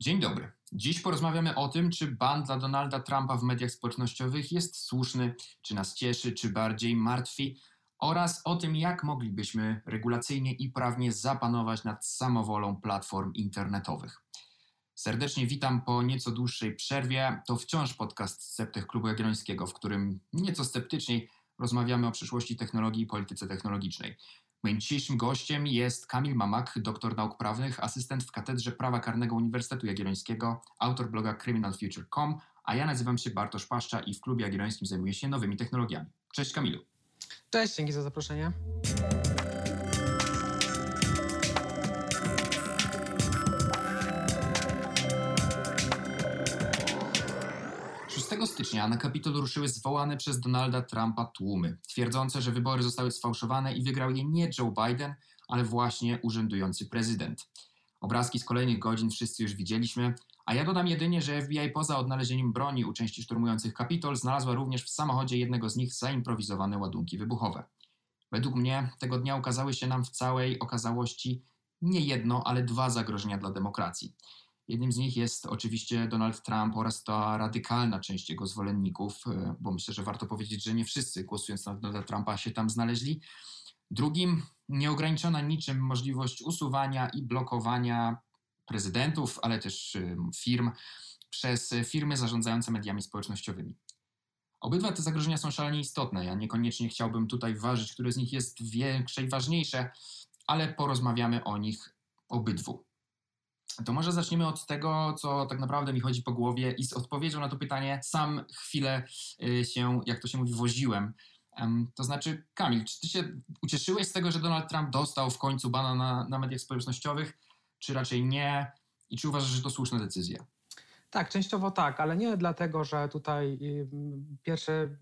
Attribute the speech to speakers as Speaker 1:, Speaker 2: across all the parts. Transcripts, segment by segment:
Speaker 1: Dzień dobry. Dziś porozmawiamy o tym, czy ban dla Donalda Trumpa w mediach społecznościowych jest słuszny, czy nas cieszy, czy bardziej martwi, oraz o tym, jak moglibyśmy regulacyjnie i prawnie zapanować nad samowolą platform internetowych. Serdecznie witam po nieco dłuższej przerwie. To wciąż podcast Sceptych Klubu Jagiellońskiego, w którym nieco sceptyczniej rozmawiamy o przyszłości technologii i polityce technologicznej. Moim dzisiejszym gościem jest Kamil Mamak, doktor nauk prawnych, asystent w Katedrze Prawa Karnego Uniwersytetu Jagiellońskiego, autor bloga criminalfuture.com, a ja nazywam się Bartosz Paszcza i w Klubie Jagiellońskim zajmuję się nowymi technologiami. Cześć Kamilu.
Speaker 2: Cześć, dzięki za zaproszenie.
Speaker 1: 6 stycznia na Kapitol ruszyły zwołane przez Donalda Trumpa tłumy, twierdzące, że wybory zostały sfałszowane i wygrał je nie Joe Biden, ale właśnie urzędujący prezydent. Obrazki z kolejnych godzin wszyscy już widzieliśmy, a ja dodam jedynie, że FBI poza odnalezieniem broni u części szturmujących Kapitol znalazła również w samochodzie jednego z nich zaimprowizowane ładunki wybuchowe. Według mnie tego dnia ukazały się nam w całej okazałości nie jedno, ale dwa zagrożenia dla demokracji. Jednym z nich jest oczywiście Donald Trump oraz ta radykalna część jego zwolenników, e, bo myślę, że warto powiedzieć, że nie wszyscy głosując na Donalda Trumpa się tam znaleźli. Drugim, nieograniczona niczym możliwość usuwania i blokowania prezydentów, ale też e, firm przez firmy zarządzające mediami społecznościowymi. Obydwa te zagrożenia są szalenie istotne. Ja niekoniecznie chciałbym tutaj ważyć, które z nich jest większe i ważniejsze, ale porozmawiamy o nich obydwu. To może zaczniemy od tego, co tak naprawdę mi chodzi po głowie i z odpowiedzią na to pytanie sam chwilę y, się, jak to się mówi, woziłem. To znaczy, Kamil, czy ty się ucieszyłeś z tego, że Donald Trump dostał w końcu bana na, na mediach społecznościowych, czy raczej nie? I czy uważasz, że to słuszna decyzja?
Speaker 2: Tak, częściowo tak, ale nie dlatego, że tutaj y, pierwsze,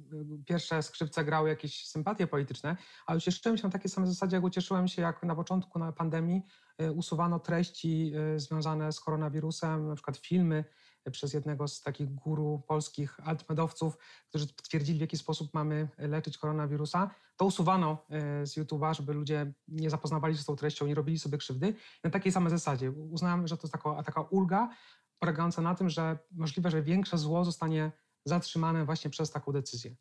Speaker 2: pierwsze skrzypce grały jakieś sympatie polityczne, ale ucieszyłem się na takiej samej zasadzie, jak ucieszyłem się, jak na początku na pandemii y, usuwano treści y, związane z koronawirusem, na przykład filmy przez jednego z takich guru polskich altmedowców, którzy twierdzili, w jaki sposób mamy leczyć koronawirusa. To usuwano z YouTube'a, żeby ludzie nie zapoznawali się z tą treścią, nie robili sobie krzywdy. Na takiej samej zasadzie. Uznałem, że to jest taka, taka ulga, polegająca na tym, że możliwe, że większe zło zostanie zatrzymane właśnie przez taką decyzję.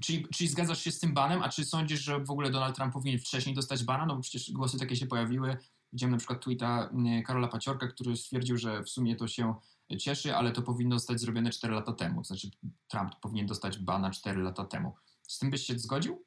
Speaker 1: Czyli, czyli zgadzasz się z tym banem, a czy sądzisz, że w ogóle Donald Trump powinien wcześniej dostać bana? No bo przecież głosy takie się pojawiły. Widziałem na przykład tweeta mm, Karola Paciorka, który stwierdził, że w sumie to się cieszy, ale to powinno zostać zrobione 4 lata temu. To znaczy Trump powinien dostać bana 4 lata temu. Z tym byś się zgodził?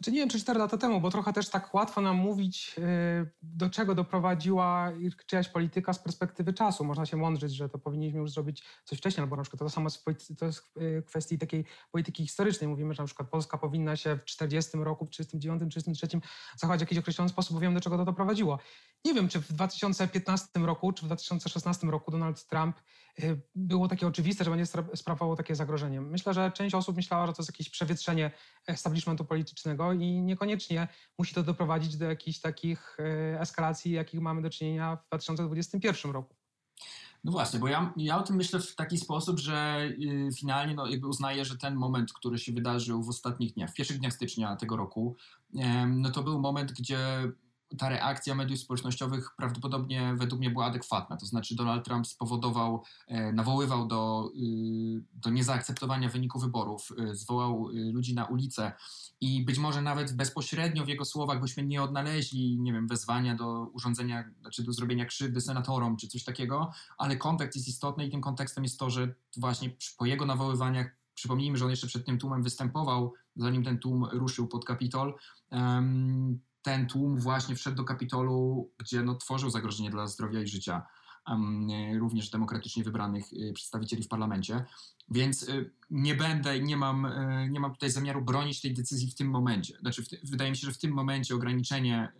Speaker 2: Znaczy nie wiem, czy 4 lata temu, bo trochę też tak łatwo nam mówić, y, do czego doprowadziła czyjaś polityka z perspektywy czasu. Można się mądrzyć, że to powinniśmy już zrobić coś wcześniej, albo na przykład to samo jest w y, kwestii takiej polityki historycznej. Mówimy, że na przykład Polska powinna się w 40 roku, w 39, 33 zachować w jakiś określony sposób, bo wiemy, do czego to doprowadziło. Nie wiem, czy w 2015 roku, czy w 2016 roku Donald Trump y, było takie oczywiste, że będzie sprawowało takie zagrożenie. Myślę, że część osób myślała, że to jest jakieś przewietrzenie establishmentu politycznego i niekoniecznie musi to doprowadzić do jakichś takich y, eskalacji, jakich mamy do czynienia w 2021 roku.
Speaker 1: No właśnie, bo ja, ja o tym myślę w taki sposób, że y, finalnie no, jakby uznaję, że ten moment, który się wydarzył w ostatnich dniach, w pierwszych dniach stycznia tego roku, no to był moment, gdzie ta reakcja mediów społecznościowych prawdopodobnie według mnie była adekwatna. To znaczy Donald Trump spowodował, e, nawoływał do, y, do niezaakceptowania wyniku wyborów, y, zwołał ludzi na ulicę i być może nawet bezpośrednio w jego słowach byśmy nie odnaleźli, nie wiem, wezwania do urządzenia, znaczy do zrobienia krzywdy senatorom czy coś takiego, ale kontekst jest istotny i tym kontekstem jest to, że właśnie po jego nawoływaniach Przypomnijmy, że on jeszcze przed tym tłumem występował, zanim ten tłum ruszył pod Kapitol. Ten tłum właśnie wszedł do Kapitolu, gdzie no, tworzył zagrożenie dla zdrowia i życia również demokratycznie wybranych y, przedstawicieli w parlamencie. Więc y, nie będę, nie mam, y, nie mam tutaj zamiaru bronić tej decyzji w tym momencie. Znaczy, wydaje mi się, że w tym momencie ograniczenie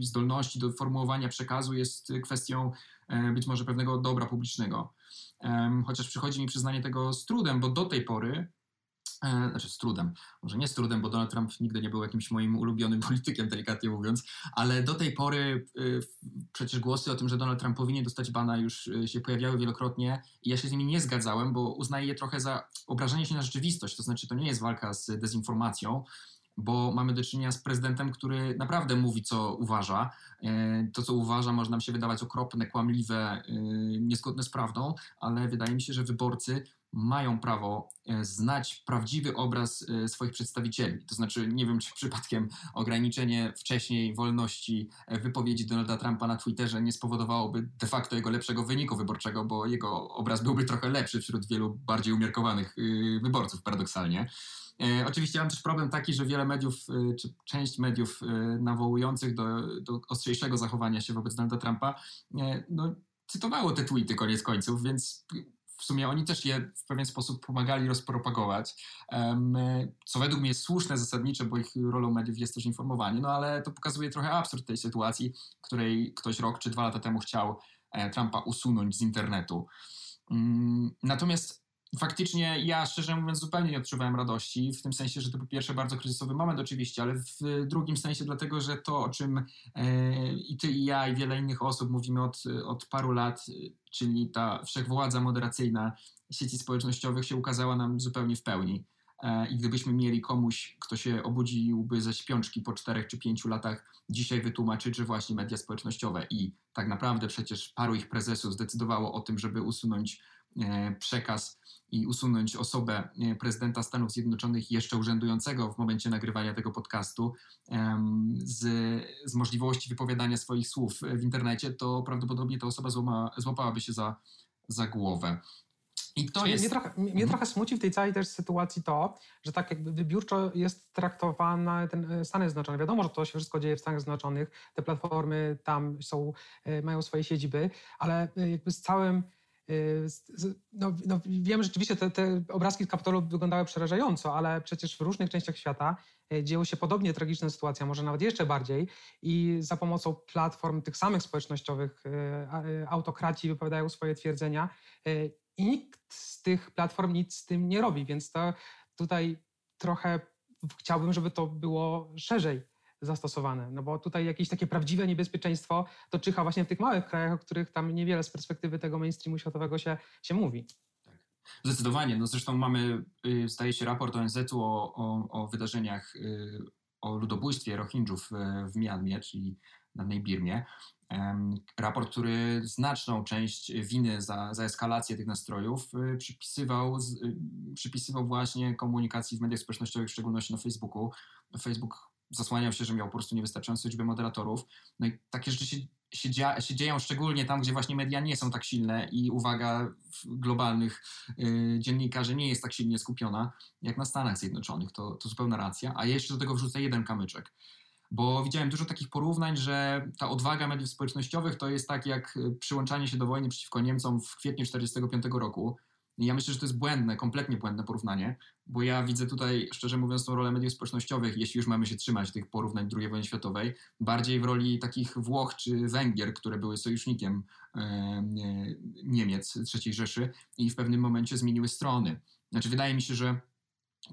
Speaker 1: zdolności do formułowania przekazu jest kwestią być może pewnego dobra publicznego. Chociaż przychodzi mi przyznanie tego z trudem, bo do tej pory znaczy z trudem, może nie z trudem, bo Donald Trump nigdy nie był jakimś moim ulubionym politykiem, delikatnie mówiąc, ale do tej pory y, przecież głosy o tym, że Donald Trump powinien dostać bana już y, się pojawiały wielokrotnie i ja się z nimi nie zgadzałem, bo uznaję je trochę za obrażenie się na rzeczywistość, to znaczy to nie jest walka z dezinformacją, bo mamy do czynienia z prezydentem, który naprawdę mówi, co uważa. E, to, co uważa, może nam się wydawać okropne, kłamliwe, e, niezgodne z prawdą, ale wydaje mi się, że wyborcy mają prawo e, znać prawdziwy obraz swoich przedstawicieli. To znaczy, nie wiem, czy przypadkiem ograniczenie wcześniej wolności wypowiedzi Donalda Trumpa na Twitterze nie spowodowałoby de facto jego lepszego wyniku wyborczego, bo jego obraz byłby trochę lepszy wśród wielu bardziej umiarkowanych wyborców, paradoksalnie. E, oczywiście mam też problem taki, że wiele mediów, e, czy część mediów e, nawołujących do, do ostrzejszego zachowania się wobec Donalda Trumpa, no, cytowało te tweety koniec końców, więc w sumie oni też je w pewien sposób pomagali rozpropagować, co według mnie jest słuszne, zasadnicze, bo ich rolą mediów jest też informowanie, no ale to pokazuje trochę absurd tej sytuacji, której ktoś rok czy dwa lata temu chciał Trumpa usunąć z internetu. Mm, natomiast faktycznie ja szczerze mówiąc zupełnie nie odczuwałem radości, w tym sensie, że to po pierwsze bardzo kryzysowy moment oczywiście, ale w drugim sensie dlatego, że to o czym e, i ty i ja i wiele innych osób mówimy od, od paru lat, czyli ta wszechwładza moderacyjna sieci społecznościowych się ukazała nam zupełnie w pełni. E, I gdybyśmy mieli komuś, kto się obudziłby ze śpiączki po czterech czy pięciu latach, dzisiaj wytłumaczyć, że właśnie media społecznościowe i tak naprawdę przecież paru ich prezesów zdecydowało o tym, żeby usunąć e, przekaz i usunąć osobę e, prezydenta Stanów Zjednoczonych jeszcze urzędującego w momencie nagrywania tego podcastu z, z możliwości wypowiadania swoich słów w internecie, to prawdopodobnie ta osoba złama, złapałaby się za, za głowę.
Speaker 2: I to jest... Mnie trochę, mnie mhm. trochę smuci w tej całej też sytuacji to, że tak jakby wybiórczo jest traktowana ten e, Stany Zjednoczone. Wiadomo, że to się wszystko dzieje w Stanach Zjednoczonych, te platformy tam są, e, mają swoje siedziby, ale jakby z całym no, no, wiem, rzeczywiście te, te obrazki z Kapitolu wyglądały przerażająco, ale przecież w różnych częściach świata e, dzieją się podobnie tragiczne sytuacje, może nawet jeszcze bardziej. I za pomocą platform tych samych społecznościowych e, autokraci wypowiadają swoje twierdzenia i nikt z tych platform nic z tym nie robi, więc to tutaj trochę chciałbym, żeby to było szerzej zastosowane. No bo tutaj jakieś takie prawdziwe niebezpieczeństwo to czyha właśnie w tych małych krajach, o których tam niewiele z perspektywy tego mainstreamu światowego się, się mówi. Tak.
Speaker 1: Zdecydowanie. No zresztą mamy, y, zdaje się, raport ONZ-u o, o, o wydarzeniach, y, o ludobójstwie Rohingjów w Mianmie, czyli dawnej Birmie. Raport, który znaczną część winy za, za eskalację tych nastrojów y, przypisywał, przypisywał właśnie komunikacji w mediach społecznościowych, w szczególności na Facebooku. Facebook zasłaniał się, że miał po prostu niewystarczającą liczbę moderatorów. No i takie rzeczy się, się, dzia, się dzieją szczególnie tam, gdzie właśnie media nie są tak silne i uwaga globalnych y, dziennikarzy nie jest tak silnie skupiona jak na Stanach Zjednoczonych. To, to zupełna racja. A jeszcze do tego wrzucę jeden kamyczek. Bo widziałem dużo takich porównań, że ta odwaga mediów społecznościowych to jest tak jak przyłączanie się do wojny przeciwko Niemcom w kwietniu 1945 roku ja myślę, że to jest błędne, kompletnie błędne porównanie, bo ja widzę tutaj, szczerze mówiąc, tą rolę mediów społecznościowych, jeśli już mamy się trzymać tych porównań II wojny światowej, bardziej w roli takich Włoch czy Węgier, które były sojusznikiem e, Niemiec III Rzeszy i w pewnym momencie zmieniły strony. Znaczy, wydaje mi się, że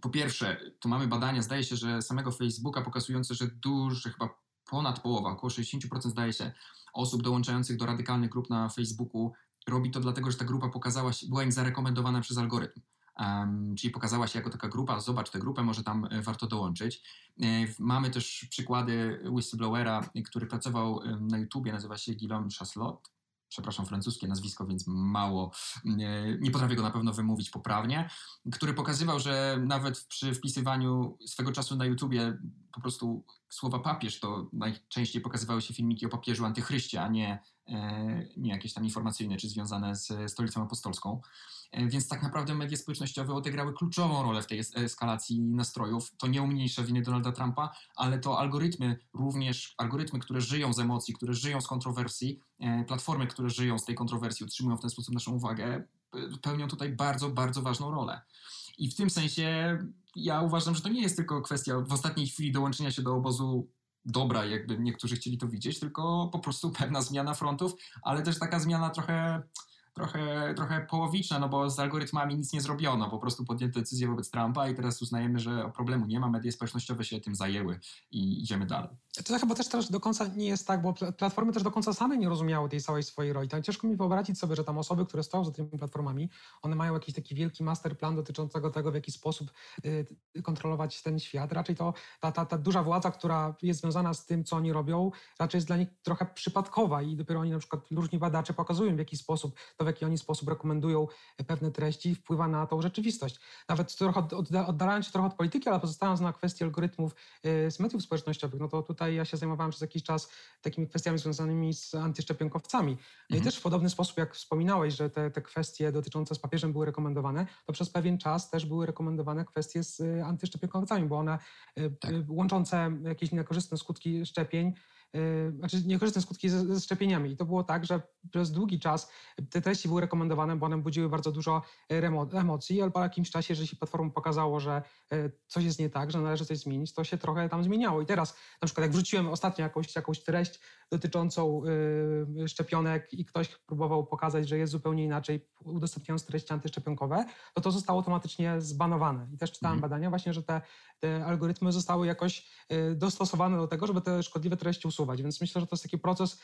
Speaker 1: po pierwsze, tu mamy badania, zdaje się, że samego Facebooka pokazujące, że duży, chyba ponad połowa, około 60% zdaje się, osób dołączających do radykalnych grup na Facebooku robi to dlatego, że ta grupa pokazała się, była im zarekomendowana przez algorytm. Um, czyli pokazała się jako taka grupa, zobacz tę grupę, może tam e, warto dołączyć. E, mamy też przykłady whistleblowera, który pracował na YouTubie, nazywa się Guillaume Chaslot, przepraszam, francuskie nazwisko, więc mało, nie, nie, potrafię go na pewno wymówić poprawnie, który pokazywał, że nawet przy wpisywaniu swego czasu na YouTubie po prostu słowa papież, to najczęściej pokazywały się filmiki o papieżu antychryście, a nie, e, nie jakieś tam informacyjne czy związane z stolicą apostolską. E, więc tak naprawdę media społecznościowe odegrały kluczową rolę w tej eskalacji nastrojów. To nie umniejsza winy Donalda Trumpa, ale to algorytmy również, algorytmy, które żyją z emocji, które żyją z kontrowersji, e, platformy, które żyją z tej kontrowersji, utrzymują w ten sposób naszą uwagę, pełnią tutaj bardzo, bardzo ważną rolę. I w tym sensie ja uważam, że to nie jest tylko kwestia w ostatniej chwili dołączenia się do obozu dobra, jakby niektórzy chcieli to widzieć, tylko po prostu pewna zmiana frontów, ale też taka zmiana trochę trochę, trochę połowiczna, no bo z algorytmami nic nie zrobiono, po prostu podjęto decyzję wobec Trumpa i teraz uznajemy, że problemu nie ma, media społecznościowe się tym zajęły i idziemy dalej.
Speaker 2: To chyba też, do końca nie jest tak, bo platformy też do końca same nie rozumiały tej całej swojej roli. Tam ciężko mi wyobrazić sobie, że tam osoby, które stoją za tymi platformami, one mają jakiś taki wielki masterplan dotyczącego tego, w jaki sposób y, kontrolować ten świat. Raczej to ta, ta, ta duża władza, która jest związana z tym, co oni robią, raczej jest dla nich trochę przypadkowa i dopiero oni na przykład różni badacze pokazują, w jaki sposób, to w jaki oni sposób rekomendują pewne treści, wpływa na tą rzeczywistość. Nawet trochę oddalając się trochę od polityki, ale pozostając na kwestii algorytmów y, z mediów społecznościowych, no to tutaj ja się zajmowałem przez jakiś czas takimi kwestiami związanymi z antyszczepionkowcami. No mhm. i też w podobny sposób, jak wspominałeś, że te, te kwestie dotyczące z papieżem były rekomendowane, to przez pewien czas też były rekomendowane kwestie z y, antyszczepionkowcami, bo one tak. łączące jakieś niekorzystne skutki szczepień znaczy niekorzystne skutki ze, ze, szczepieniami. I to było tak, że przez długi czas te treści były rekomendowane, bo one budziły bardzo dużo y, emocji, ale po jakimś czasie, jeżeli się platformom pokazało, że y, coś jest nie tak, że należy coś zmienić, to się trochę tam zmieniało. I teraz na przykład jak wrzuciłem ostatnio jakąś, jakąś treść dotyczącą szczepionek i ktoś próbował pokazać, że jest zupełnie inaczej, udostępniając treści antyszczepionkowe, to to zostało automatycznie zbanowane. I też czytałem mhm. badania właśnie, że te, te algorytmy zostały jakoś dostosowane do tego, żeby te szkodliwe treści usuwać. Więc myślę, że to jest taki proces,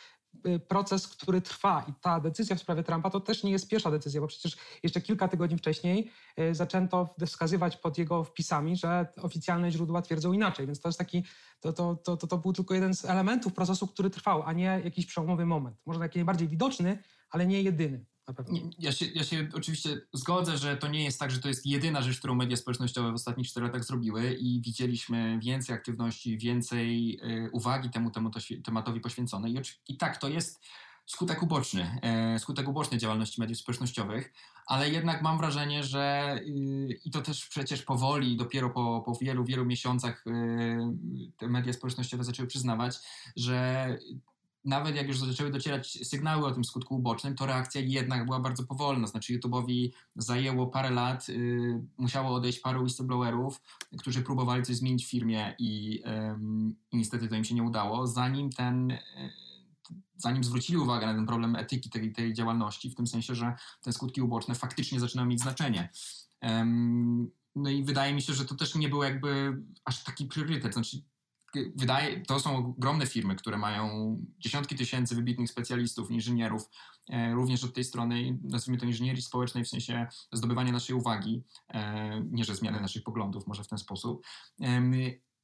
Speaker 2: y, proces, który trwa i ta decyzja w sprawie Trumpa to też nie jest pierwsza decyzja, bo przecież jeszcze kilka tygodni wcześniej y, zaczęto wskazywać pod jego wpisami, że oficjalne źródła twierdzą inaczej. Więc to jest taki, to, to, to, to, był tylko jeden z elementów procesu, który trwał, a nie jakiś przełomowy moment. Może taki najbardziej widoczny, ale nie jedyny.
Speaker 1: Ja się, ja się oczywiście zgodzę, że to nie jest tak, że to jest jedyna rzecz, którą media społecznościowe w ostatnich 4 latach zrobiły i widzieliśmy więcej aktywności, więcej y, uwagi temu, temu to, tematowi poświęconej. I, I, tak, to jest skutek uboczny, e, skutek uboczny działalności mediów społecznościowych, ale jednak mam wrażenie, że y, i to też przecież powoli, dopiero po, po wielu, wielu miesiącach y, te media społecznościowe zaczęły przyznawać, że nawet jak już zaczęły docierać sygnały o tym skutku ubocznym, to reakcja jednak była bardzo powolna. Znaczy, YouTube'owi zajęło parę lat, yy, musiało odejść paru whistleblowerów, którzy próbowali coś zmienić w firmie i, yy, i niestety to im się nie udało, zanim ten. Yy, zanim zwrócili uwagę na ten problem etyki tej, tej działalności, w tym sensie, że te skutki uboczne faktycznie zaczynają mieć znaczenie. No i wydaje mi się, że to też nie był jakby aż taki priorytet. Znaczy, wydaje, to są ogromne firmy, które mają dziesiątki tysięcy wybitnych specjalistów, inżynierów, e, również od tej strony, nazwijmy to inżynierii społecznej, w sensie zdobywania naszej uwagi, e, nie że zmiany naszych poglądów, może w ten sposób.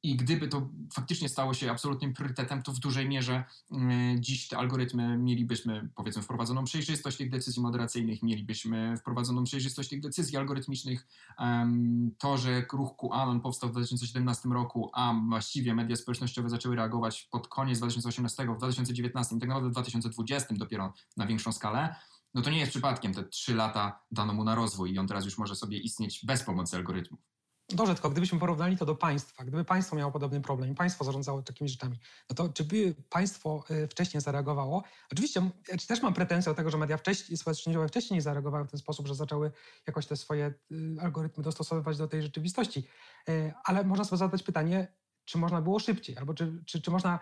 Speaker 1: I gdyby to faktycznie stało się absolutnym priorytetem, to w dużej mierze mm, dziś te algorytmy mielibyśmy, powiedzmy, wprowadzoną przejrzystość tych decyzji moderacyjnych, mielibyśmy wprowadzoną przejrzystość tych decyzji algorytmicznych. To, że ruch QAnon powstał w 2017 roku, a właściwie media społecznościowe zaczęły reagować pod koniec 2018, w 2019 i tak naprawdę w 2020 dopiero na większą skalę, no to nie jest przypadkiem. Te trzy lata dano mu na rozwój i on teraz już może sobie istnieć bez pomocy algorytmów.
Speaker 2: Dobrze, tylko gdybyśmy porównali to do państwa, gdyby państwo miało podobny problem i państwo zarządzało takimi rzeczami, no to czy by państwo y, wcześniej zareagowało? Oczywiście też mam pretensje do tego, że media wcześniej, społecznościowe wcześniej nie zareagowały w ten sposób, że zaczęły jakoś te swoje y, algorytmy dostosowywać do tej rzeczywistości. Y, ale można sobie zadać pytanie, czy można było szybciej, albo czy, czy, czy można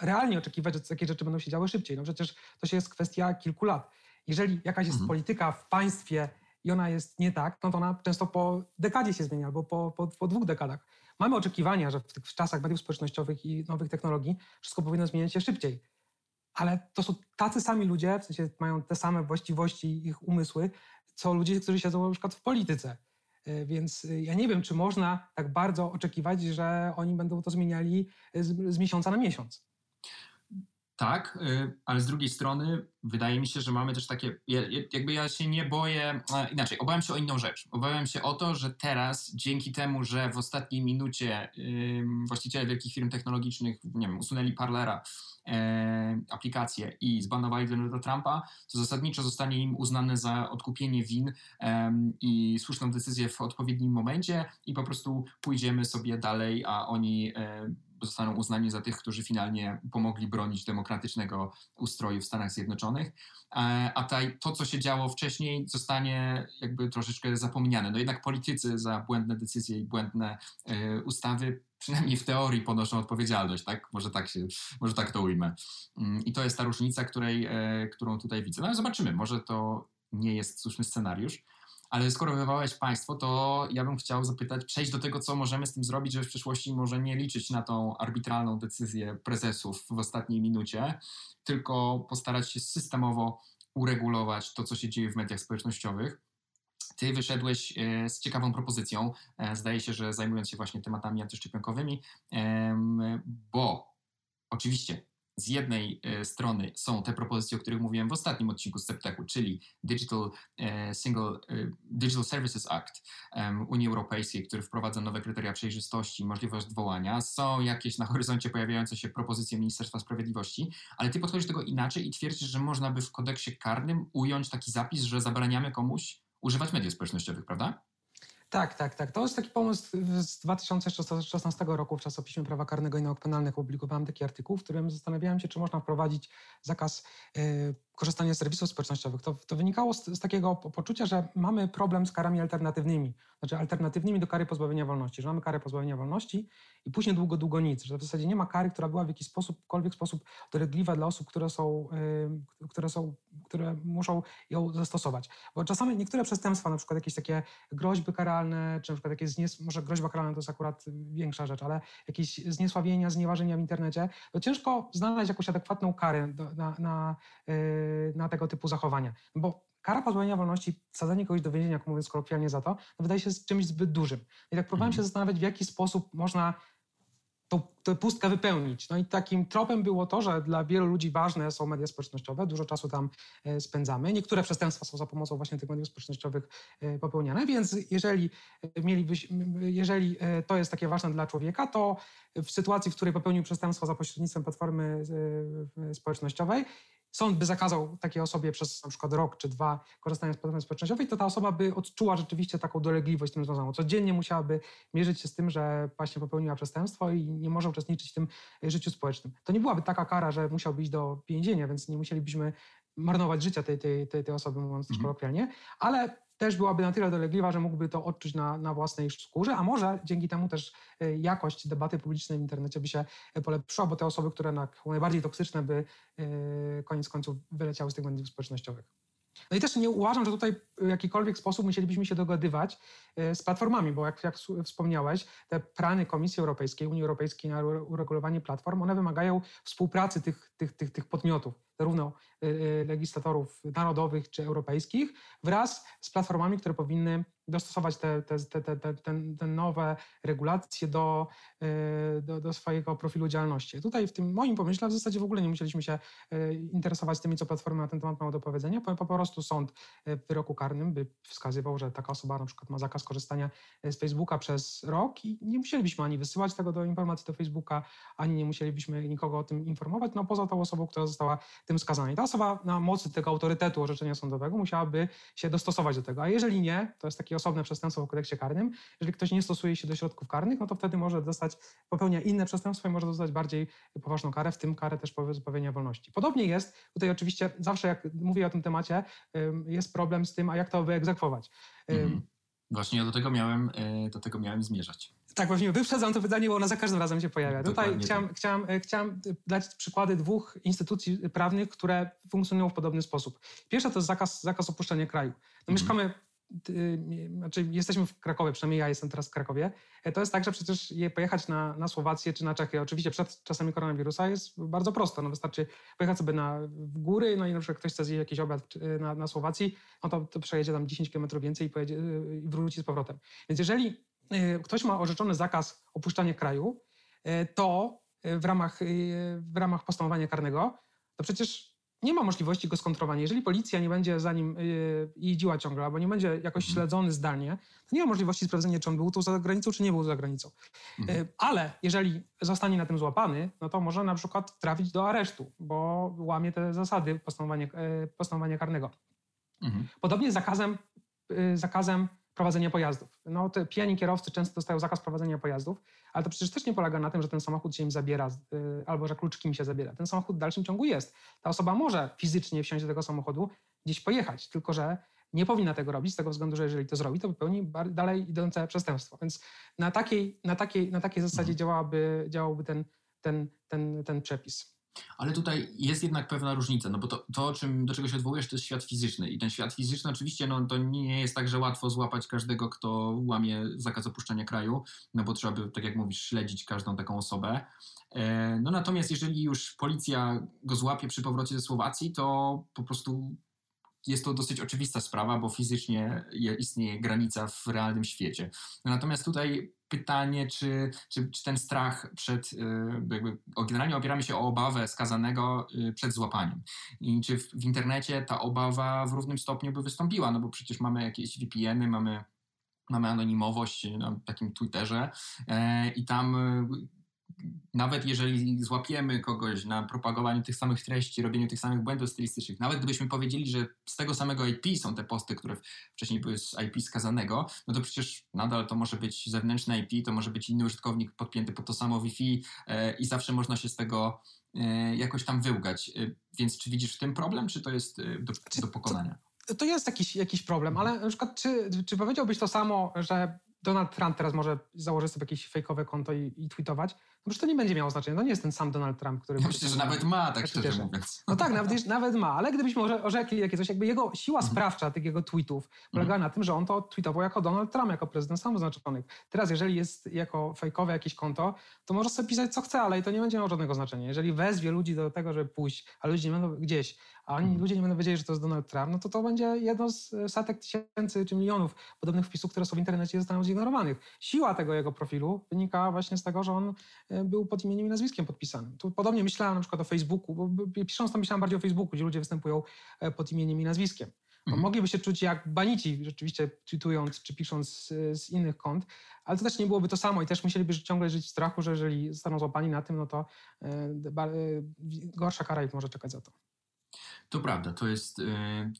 Speaker 2: realnie oczekiwać, że takie rzeczy będą się działy szybciej. No przecież to się jest kwestia kilku lat. Jeżeli jakaś jest mhm. polityka w państwie, i ona jest nie tak, no to ona często po dekadzie się zmienia, albo po, po, po dwóch dekadach. Mamy oczekiwania, że w tych czasach mediów społecznościowych i nowych technologii wszystko powinno zmieniać się szybciej. Ale to są tacy sami ludzie, w sensie mają te same właściwości ich umysły, co ludzie, którzy siedzą na przykład w polityce. E, więc e, ja nie wiem, czy można tak bardzo oczekiwać, że oni będą to zmieniali z, z miesiąca na miesiąc.
Speaker 1: Tak, y, ale z drugiej strony wydaje mi się, że mamy też takie, jakby ja się nie boję, inaczej, obawiam się o inną rzecz. Obawiam się o to, że teraz dzięki temu, że w ostatniej minucie właściciele wielkich firm technologicznych, nie wiem, usunęli Parlera, e, aplikację i zbanowali Donalda Trumpa, to zasadniczo zostanie im uznane za odkupienie win i słuszną decyzję w odpowiednim momencie i po prostu pójdziemy sobie dalej, a oni e, zostaną uznani za tych, którzy finalnie pomogli bronić demokratycznego ustroju w Stanach Zjednoczonych, e, a to, co się działo wcześniej, zostanie jakby troszeczkę zapomniane. No jednak politycy za błędne decyzje i błędne e, ustawy przynajmniej w teorii ponoszą odpowiedzialność, tak? Może tak, się, może tak to ujmę. Mm, I to jest ta różnica, której, e, którą tutaj widzę. No ale zobaczymy, może to nie jest słuszny scenariusz. Ale skoro wywołałeś państwo, to ja bym chciał zapytać, przejść do tego, co możemy z tym zrobić, żeby w przyszłości może nie liczyć na tą arbitralną decyzję prezesów w ostatniej minucie, tylko postarać się systemowo uregulować to, co się dzieje w mediach społecznościowych. Ty wyszedłeś e, z ciekawą propozycją, e, zdaje się, że zajmując się właśnie tematami antyszczepionkowymi, bo oczywiście z jednej e, strony są te propozycje, o których mówiłem w ostatnim odcinku z czyli Digital, Single, Digital Services Act Unii Europejskiej, który wprowadza nowe kryteria przejrzystości, możliwość odwołania. Są jakieś na horyzoncie pojawiające się propozycje Ministerstwa Sprawiedliwości, ale ty podchodzisz do tego inaczej i twierdzisz, że można by w kodeksie karnym ująć taki zapis, że zabraniamy komuś używać mediów społecznościowych, prawda?
Speaker 2: Tak, tak, tak. To jest taki pomysł z 2016 roku w czasopiśmie prawa karnego i nauk penalnych. Opublikowałem taki artykuł, w którym zastanawiałem się, czy można wprowadzić zakaz y, korzystanie z serwisów społecznościowych. To, to wynikało z, z, takiego poczucia, że mamy problem z karami alternatywnymi, znaczy alternatywnymi do kary pozbawienia wolności, że mamy karę pozbawienia wolności i później długo, długo nic, że w zasadzie nie ma kary, która była w jakiś sposób, sposób dolegliwa dla osób, które są, yy, które są, które muszą ją zastosować. Bo czasami niektóre przestępstwa, na przykład jakieś takie groźby karalne, czy na przykład jakieś znies... może groźba karalna to jest akurat większa rzecz, ale jakieś zniesławienia, znieważenia w internecie, to ciężko znaleźć jakąś adekwatną karę do, na, na yy, na tego typu zachowania. Bo kara pozbawienia wolności, wsadzenie kogoś do więzienia, jak mówiąc kolokwialnie za to, no wydaje się czymś zbyt dużym. I tak próbowałem się mhm. zastanawiać, w jaki sposób można tę pustkę wypełnić. No i takim tropem było to, że dla wielu ludzi ważne są media społecznościowe, dużo czasu tam e, spędzamy. Niektóre przestępstwa są za pomocą właśnie tych mediów społecznościowych e, popełniane, więc jeżeli, e, mielibyś, jeżeli to jest takie ważne dla człowieka, to w sytuacji, w której popełnił przestępstwo za pośrednictwem platformy społecznościowej, sąd by zakazał takiej osobie przez na przykład rok czy dwa korzystania z platformy społecznościowej, to ta osoba by odczuła rzeczywiście taką dolegliwość z tym związaną. Codziennie musiałaby mierzyć się z tym, że właśnie popełniła przestępstwo i nie może uczestniczyć w tym życiu społecznym. To nie byłaby taka kara, że musiałby iść do więzienia, więc nie musielibyśmy marnować życia tej, tej, tej, tej osoby, mówiąc mhm. kolokwialnie, ale też byłaby na tyle dolegliwa, że mógłby to odczuć na, na własnej skórze, a może dzięki temu też e, jakość debaty publicznej w internecie by się e, polepszyła, bo te osoby, które najbardziej toksyczne by e, koniec końców wyleciały z tych mediów społecznościowych. No i też nie uważam, że tutaj w jakikolwiek sposób musielibyśmy się dogadywać z platformami, bo jak, jak wspomniałeś, te plany Komisji Europejskiej, Unii Europejskiej na uregulowanie platform, one wymagają współpracy tych, tych, tych, tych podmiotów zarówno y, y, legislatorów narodowych czy europejskich, wraz z platformami, które powinny dostosować te, te, te, te, te, nowe regulacje do, y, do, do, swojego profilu działalności. Tutaj w tym moim pomyśle w zasadzie w ogóle nie musieliśmy się interesować tymi, co platformy na ten temat mają do powiedzenia, po, po prostu sąd w wyroku karnym by wskazywał, że taka osoba na przykład ma zakaz korzystania z Facebooka przez rok i nie musielibyśmy ani wysyłać tego do informacji do Facebooka, ani nie musielibyśmy nikogo o tym informować, no poza tą osobą, która została tym skazana. I ta osoba na mocy tego autorytetu orzeczenia sądowego musiałaby się dostosować do tego. A jeżeli nie, to jest takie osobne przestępstwo w kodeksie karnym, jeżeli ktoś nie stosuje się do środków karnych, no to wtedy może dostać, popełnia inne przestępstwo i może dostać bardziej poważną karę, w tym karę też pozbawienia wolności. Podobnie jest, tutaj oczywiście zawsze jak mówię o tym temacie, jest problem z tym, a jak to wyegzekwować. Mhm.
Speaker 1: Właśnie do tego miałem, e, do tego miałem zmierzać.
Speaker 2: Tak, właśnie wyprzedzam to pytanie, bo ono za każdym razem się pojawia. Dokładnie Tutaj chciałem, tak. chciałem, e, chciałem dać przykłady dwóch instytucji prawnych, które funkcjonują w podobny sposób. Pierwsza to jest zakaz, zakaz opuszczania kraju. No, mhm. Mieszkamy znaczy jesteśmy w Krakowie, przynajmniej ja jestem teraz w Krakowie, e, to jest tak, że przecież je pojechać na, na Słowację czy na Czechy, oczywiście przed czasami koronawirusa jest bardzo prosto. No wystarczy pojechać sobie na, w góry, no i na przykład ktoś chce zjeść jakiś obiad e, na, na Słowacji, no to, to przejedzie tam 10 km więcej i, pojedzie, e, i wróci z powrotem. Więc jeżeli ktoś ma orzeczony zakaz opuszczania kraju, to w ramach, w ramach postępowania karnego, to przecież nie ma możliwości go skontrolowania. Jeżeli policja nie będzie za nim yy, jeździła ciągle, albo nie będzie jakoś mhm. śledzony zdalnie, to nie ma możliwości sprawdzenia, czy on był tu za granicą, czy nie był za granicą. Mhm. Yy, ale jeżeli zostanie na tym złapany, no to może na przykład trafić do aresztu, bo łamie te zasady postępowania, yy, postępowania karnego. Mhm. Podobnie z zakazem, y, zakazem prowadzenia pojazdów. No, te pijani kierowcy często dostają zakaz prowadzenia pojazdów, ale to przecież też nie polega na tym, że ten samochód się im zabiera yy, albo że kluczyki mi się zabiera. Ten samochód w dalszym ciągu jest. Ta osoba może fizycznie wsiąść do tego samochodu, gdzieś pojechać, tylko że nie powinna tego robić z tego względu, że jeżeli to zrobi, to popełni dalej idące przestępstwo. Więc na takiej, na takiej, na takiej zasadzie mhm. działałaby, działałby ten, ten, ten, ten przepis.
Speaker 1: Ale tutaj jest jednak pewna różnica, no bo to, to czym, do czego się odwołujesz, to jest świat fizyczny. I ten świat fizyczny oczywiście, no to nie jest tak, że łatwo złapać każdego, kto łamie zakaz opuszczania kraju, no bo trzeba by, tak jak mówisz, śledzić każdą taką osobę. E, no natomiast jeżeli już policja go złapie przy powrocie ze Słowacji, to po prostu jest to dosyć oczywista sprawa, bo fizycznie istnieje granica w realnym świecie. Natomiast tutaj pytanie, czy, czy, czy ten strach przed, y, jakby, generalnie opieramy się o obawę skazanego y, przed złapaniem. I czy w, w internecie ta obawa w równym stopniu by wystąpiła, no bo przecież mamy jakieś VPN-y, mamy mamy anonimowość na takim Twitterze e, i tam nawet jeżeli złapiemy kogoś na propagowaniu tych samych treści, robieniu tych samych błędów stylistycznych, nawet gdybyśmy powiedzieli, że z tego samego IP są te posty, które wcześniej były z IP skazanego, no to przecież nadal to może być zewnętrzne IP, to może być inny użytkownik podpięty pod to samo Wi-Fi e, i zawsze można się z tego e, jakoś tam wyłgać. E, więc czy widzisz w tym problem, czy to jest do, do pokonania?
Speaker 2: To, to jest jakiś, jakiś problem, ale na przykład czy, czy powiedziałbyś to samo, że Donald Trump teraz może założyć sobie jakieś fejkowe konto i, i tweetować, no już to nie będzie miało znaczenia. To nie jest ten sam Donald Trump, który...
Speaker 1: Ja myślę, że nawet ma, tak szczerze mówiąc.
Speaker 2: No tak, nawet, nawet ma, ale gdybyśmy orzekli jakie coś, jakby jego siła mhm. sprawcza tych jego tweetów polega na tym, że on to tweetował jako Donald Trump, jako prezydent Stanów Zjednoczonych. Teraz, jeżeli jest jako fejkowe jakieś konto, to może sobie pisać co chce, ale to nie będzie miało żadnego znaczenia. Jeżeli wezwie ludzi do tego, żeby pójść, a ludzie nie będą gdzieś, a oni, mhm. ludzie nie będą wiedzieli, że to jest Donald Trump, no to to będzie jedno z setek tysięcy czy milionów podobnych wpisów, które są w internecie i zostaną zignorowanych. Siła tego jego profilu wynika właśnie z tego, że on e, był pod imieniem i nazwiskiem podpisany. Tu podobnie myślałem na przykład o Facebooku, bo pisząc to myślałem bardziej o Facebooku, gdzie ludzie występują e, pod imieniem i nazwiskiem. Mhm. Mogliby się czuć jak banici, rzeczywiście tweetując czy pisząc z, z, innych kont, ale to też nie byłoby to samo i też musieliby ciągle żyć w strachu, że jeżeli zostaną złapani na tym, no to e, e, gorsza kara ich może czekać za to.
Speaker 1: To prawda, to jest y,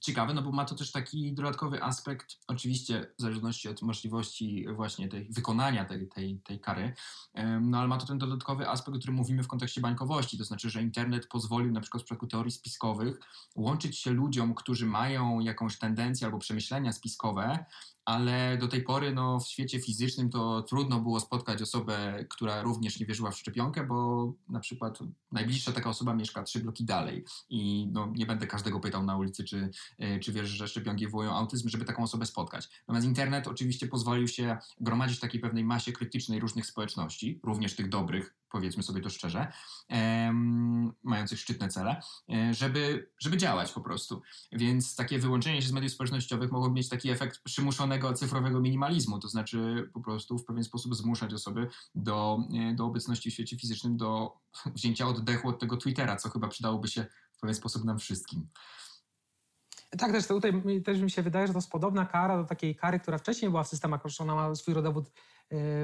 Speaker 1: ciekawe, no bo ma to też taki dodatkowy aspekt, oczywiście w zależności od możliwości właśnie tej, wykonania tej, tej, tej kary, y, no ale ma to ten dodatkowy aspekt, o którym mówimy w kontekście bańkowości, to znaczy, że internet pozwolił na przykład w przypadku teorii spiskowych łączyć się ludziom, którzy mają jakąś tendencję albo przemyślenia spiskowe, ale do tej pory no, w świecie fizycznym to trudno było spotkać osobę, która również nie wierzyła w szczepionkę, bo na przykład najbliższa taka osoba mieszka trzy bloki dalej i no, nie będę każdego pytał na ulicy, czy, e, czy wierzy, że szczepionki wywołują autyzm, żeby taką osobę spotkać. Natomiast internet oczywiście pozwolił się gromadzić w takiej pewnej masie krytycznej różnych społeczności, również tych dobrych, powiedzmy sobie to szczerze, em, mających szczytne cele, e, żeby, żeby działać po prostu. Więc takie wyłączenie się z mediów społecznościowych mogło mieć taki efekt cyfrowego minimalizmu, to znaczy po prostu w pewien sposób zmuszać osoby do, e, do obecności w świecie fizycznym, do wzięcia oddechu od tego Twittera, co chyba przydałoby się w pewien sposób nam wszystkim.
Speaker 2: Tak, też tutaj też mi się wydaje, że to jest podobna kara do takiej kary, która wcześniej była w systemach, ona ma swój rodowód e,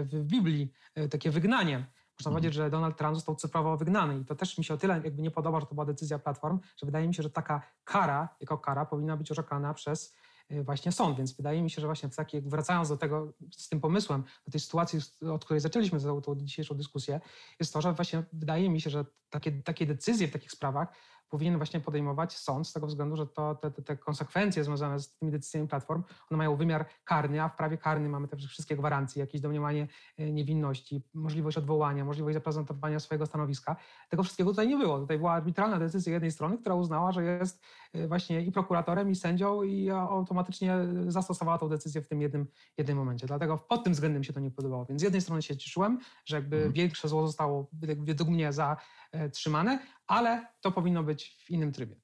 Speaker 2: w Biblii, takie wygnanie można powiedzieć, że Donald Trump został cyfrowo wygnany i to też mi się o tyle jakby nie podoba, że to była decyzja platform, że wydaje mi się, że taka kara, jako kara powinna być orzekana przez właśnie sąd, więc wydaje mi się, że właśnie w taki, wracając do tego, z tym pomysłem, do tej sytuacji, od której zaczęliśmy tą, tą dzisiejszą dyskusję, jest to, że właśnie wydaje mi się, że takie, takie decyzje w takich sprawach powinien właśnie podejmować sąd z tego względu, że to, te, te, konsekwencje związane z tymi decyzjami platform, one mają wymiar karny, a w prawie karnym mamy te wszystkie gwarancje, jakieś domniemanie e, niewinności, możliwość odwołania, możliwość zaprezentowania swojego stanowiska. Tego wszystkiego tutaj nie było. Tutaj była arbitralna decyzja jednej strony, która uznała, że jest e, właśnie i prokuratorem, i sędzią i automatycznie zastosowała tą decyzję w tym jednym, jednym momencie. Dlatego pod tym względem się to nie podobało. Więc z jednej strony się cieszyłem, że jakby hmm. większe zło zostało według mnie zatrzymane, ale to powinno być w innym trybie.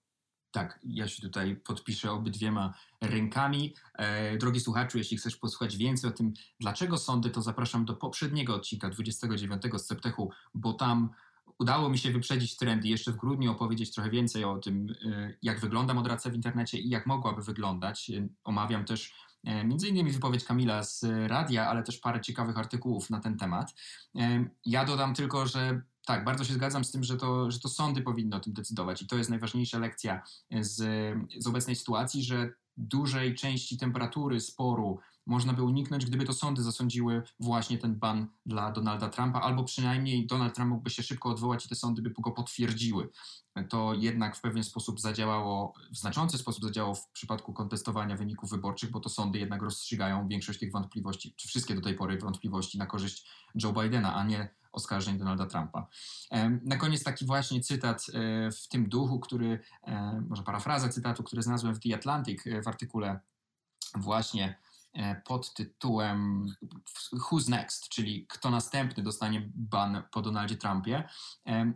Speaker 1: Tak, ja się tutaj podpiszę obydwiema rękami. E, drogi słuchaczu, jeśli chcesz posłuchać więcej o tym, dlaczego sądy, to zapraszam do poprzedniego odcinka 29 z Septechu, bo tam udało mi się wyprzedzić trend i jeszcze w grudniu opowiedzieć trochę więcej o tym, e, jak wygląda moderacja w internecie i jak mogłaby wyglądać. E, omawiam też e, między innymi wypowiedź Kamila z radia, ale też parę ciekawych artykułów na ten temat. Ja dodam tylko, że tak, bardzo się zgadzam z tym, że to, że to sądy powinny o tym decydować i to jest najważniejsza lekcja z, z obecnej sytuacji, że dużej części temperatury sporu można by uniknąć, gdyby to sądy zasądziły właśnie ten ban dla Donalda Trumpa, albo przynajmniej Donald Trump mógłby się szybko odwołać i te sądy by go potwierdziły. To jednak w pewien sposób zadziałało, w znaczący sposób zadziałało w przypadku kontestowania wyników wyborczych, bo to sądy jednak rozstrzygają większość tych wątpliwości, czy wszystkie do tej pory wątpliwości na korzyść Joe Bidena, a nie oskarżeń Donalda Trumpa. Na koniec taki właśnie cytat e, w tym duchu, który, e, może parafraza cytatu, który znalazłem w The Atlantic e, w artykule właśnie pod tytułem Who's Next, czyli kto następny dostanie ban po Donaldzie Trumpie.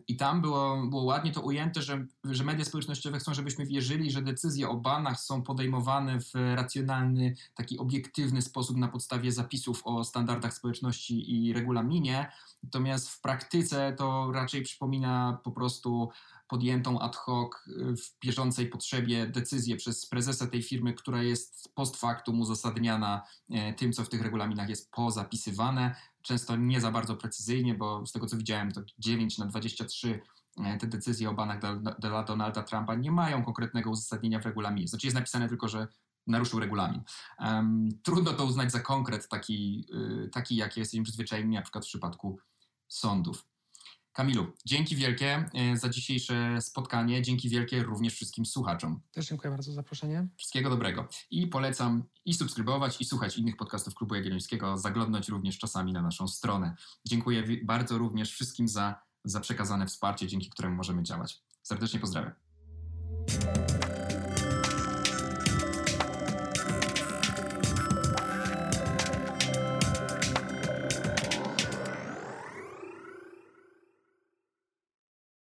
Speaker 1: I tam było, było ładnie to ujęte, że, że media społecznościowe chcą, żebyśmy wierzyli, że decyzje o banach są podejmowane w racjonalny, taki obiektywny sposób na podstawie zapisów o standardach społeczności i regulaminie. Natomiast w praktyce to raczej przypomina po prostu podjętą ad hoc y, w bieżącej potrzebie decyzję przez prezesa tej firmy, która jest post factum uzasadniana e, tym, co w tych regulaminach jest pozapisywane. Często nie za bardzo precyzyjnie, bo z tego co widziałem, to 9 na 23 e, te decyzje o banach dla Donalda Trumpa nie mają konkretnego uzasadnienia w regulaminie. Znaczy jest napisane tylko, że naruszył regulamin. Um, trudno to uznać za konkret taki, y, taki jaki jesteśmy przyzwyczajeni na przykład w przypadku sądów. Kamilu, dzięki wielkie e, za dzisiejsze spotkanie. Dzięki wielkie również wszystkim słuchaczom.
Speaker 2: Też dziękuję bardzo za zaproszenie.
Speaker 1: Wszystkiego dobrego. I polecam i subskrybować, i słuchać innych podcastów Klubu Jagiellońskiego, zaglądnąć również czasami na naszą stronę. Dziękuję bardzo również wszystkim za, za przekazane wsparcie, dzięki któremu możemy działać. Serdecznie pozdrawiam.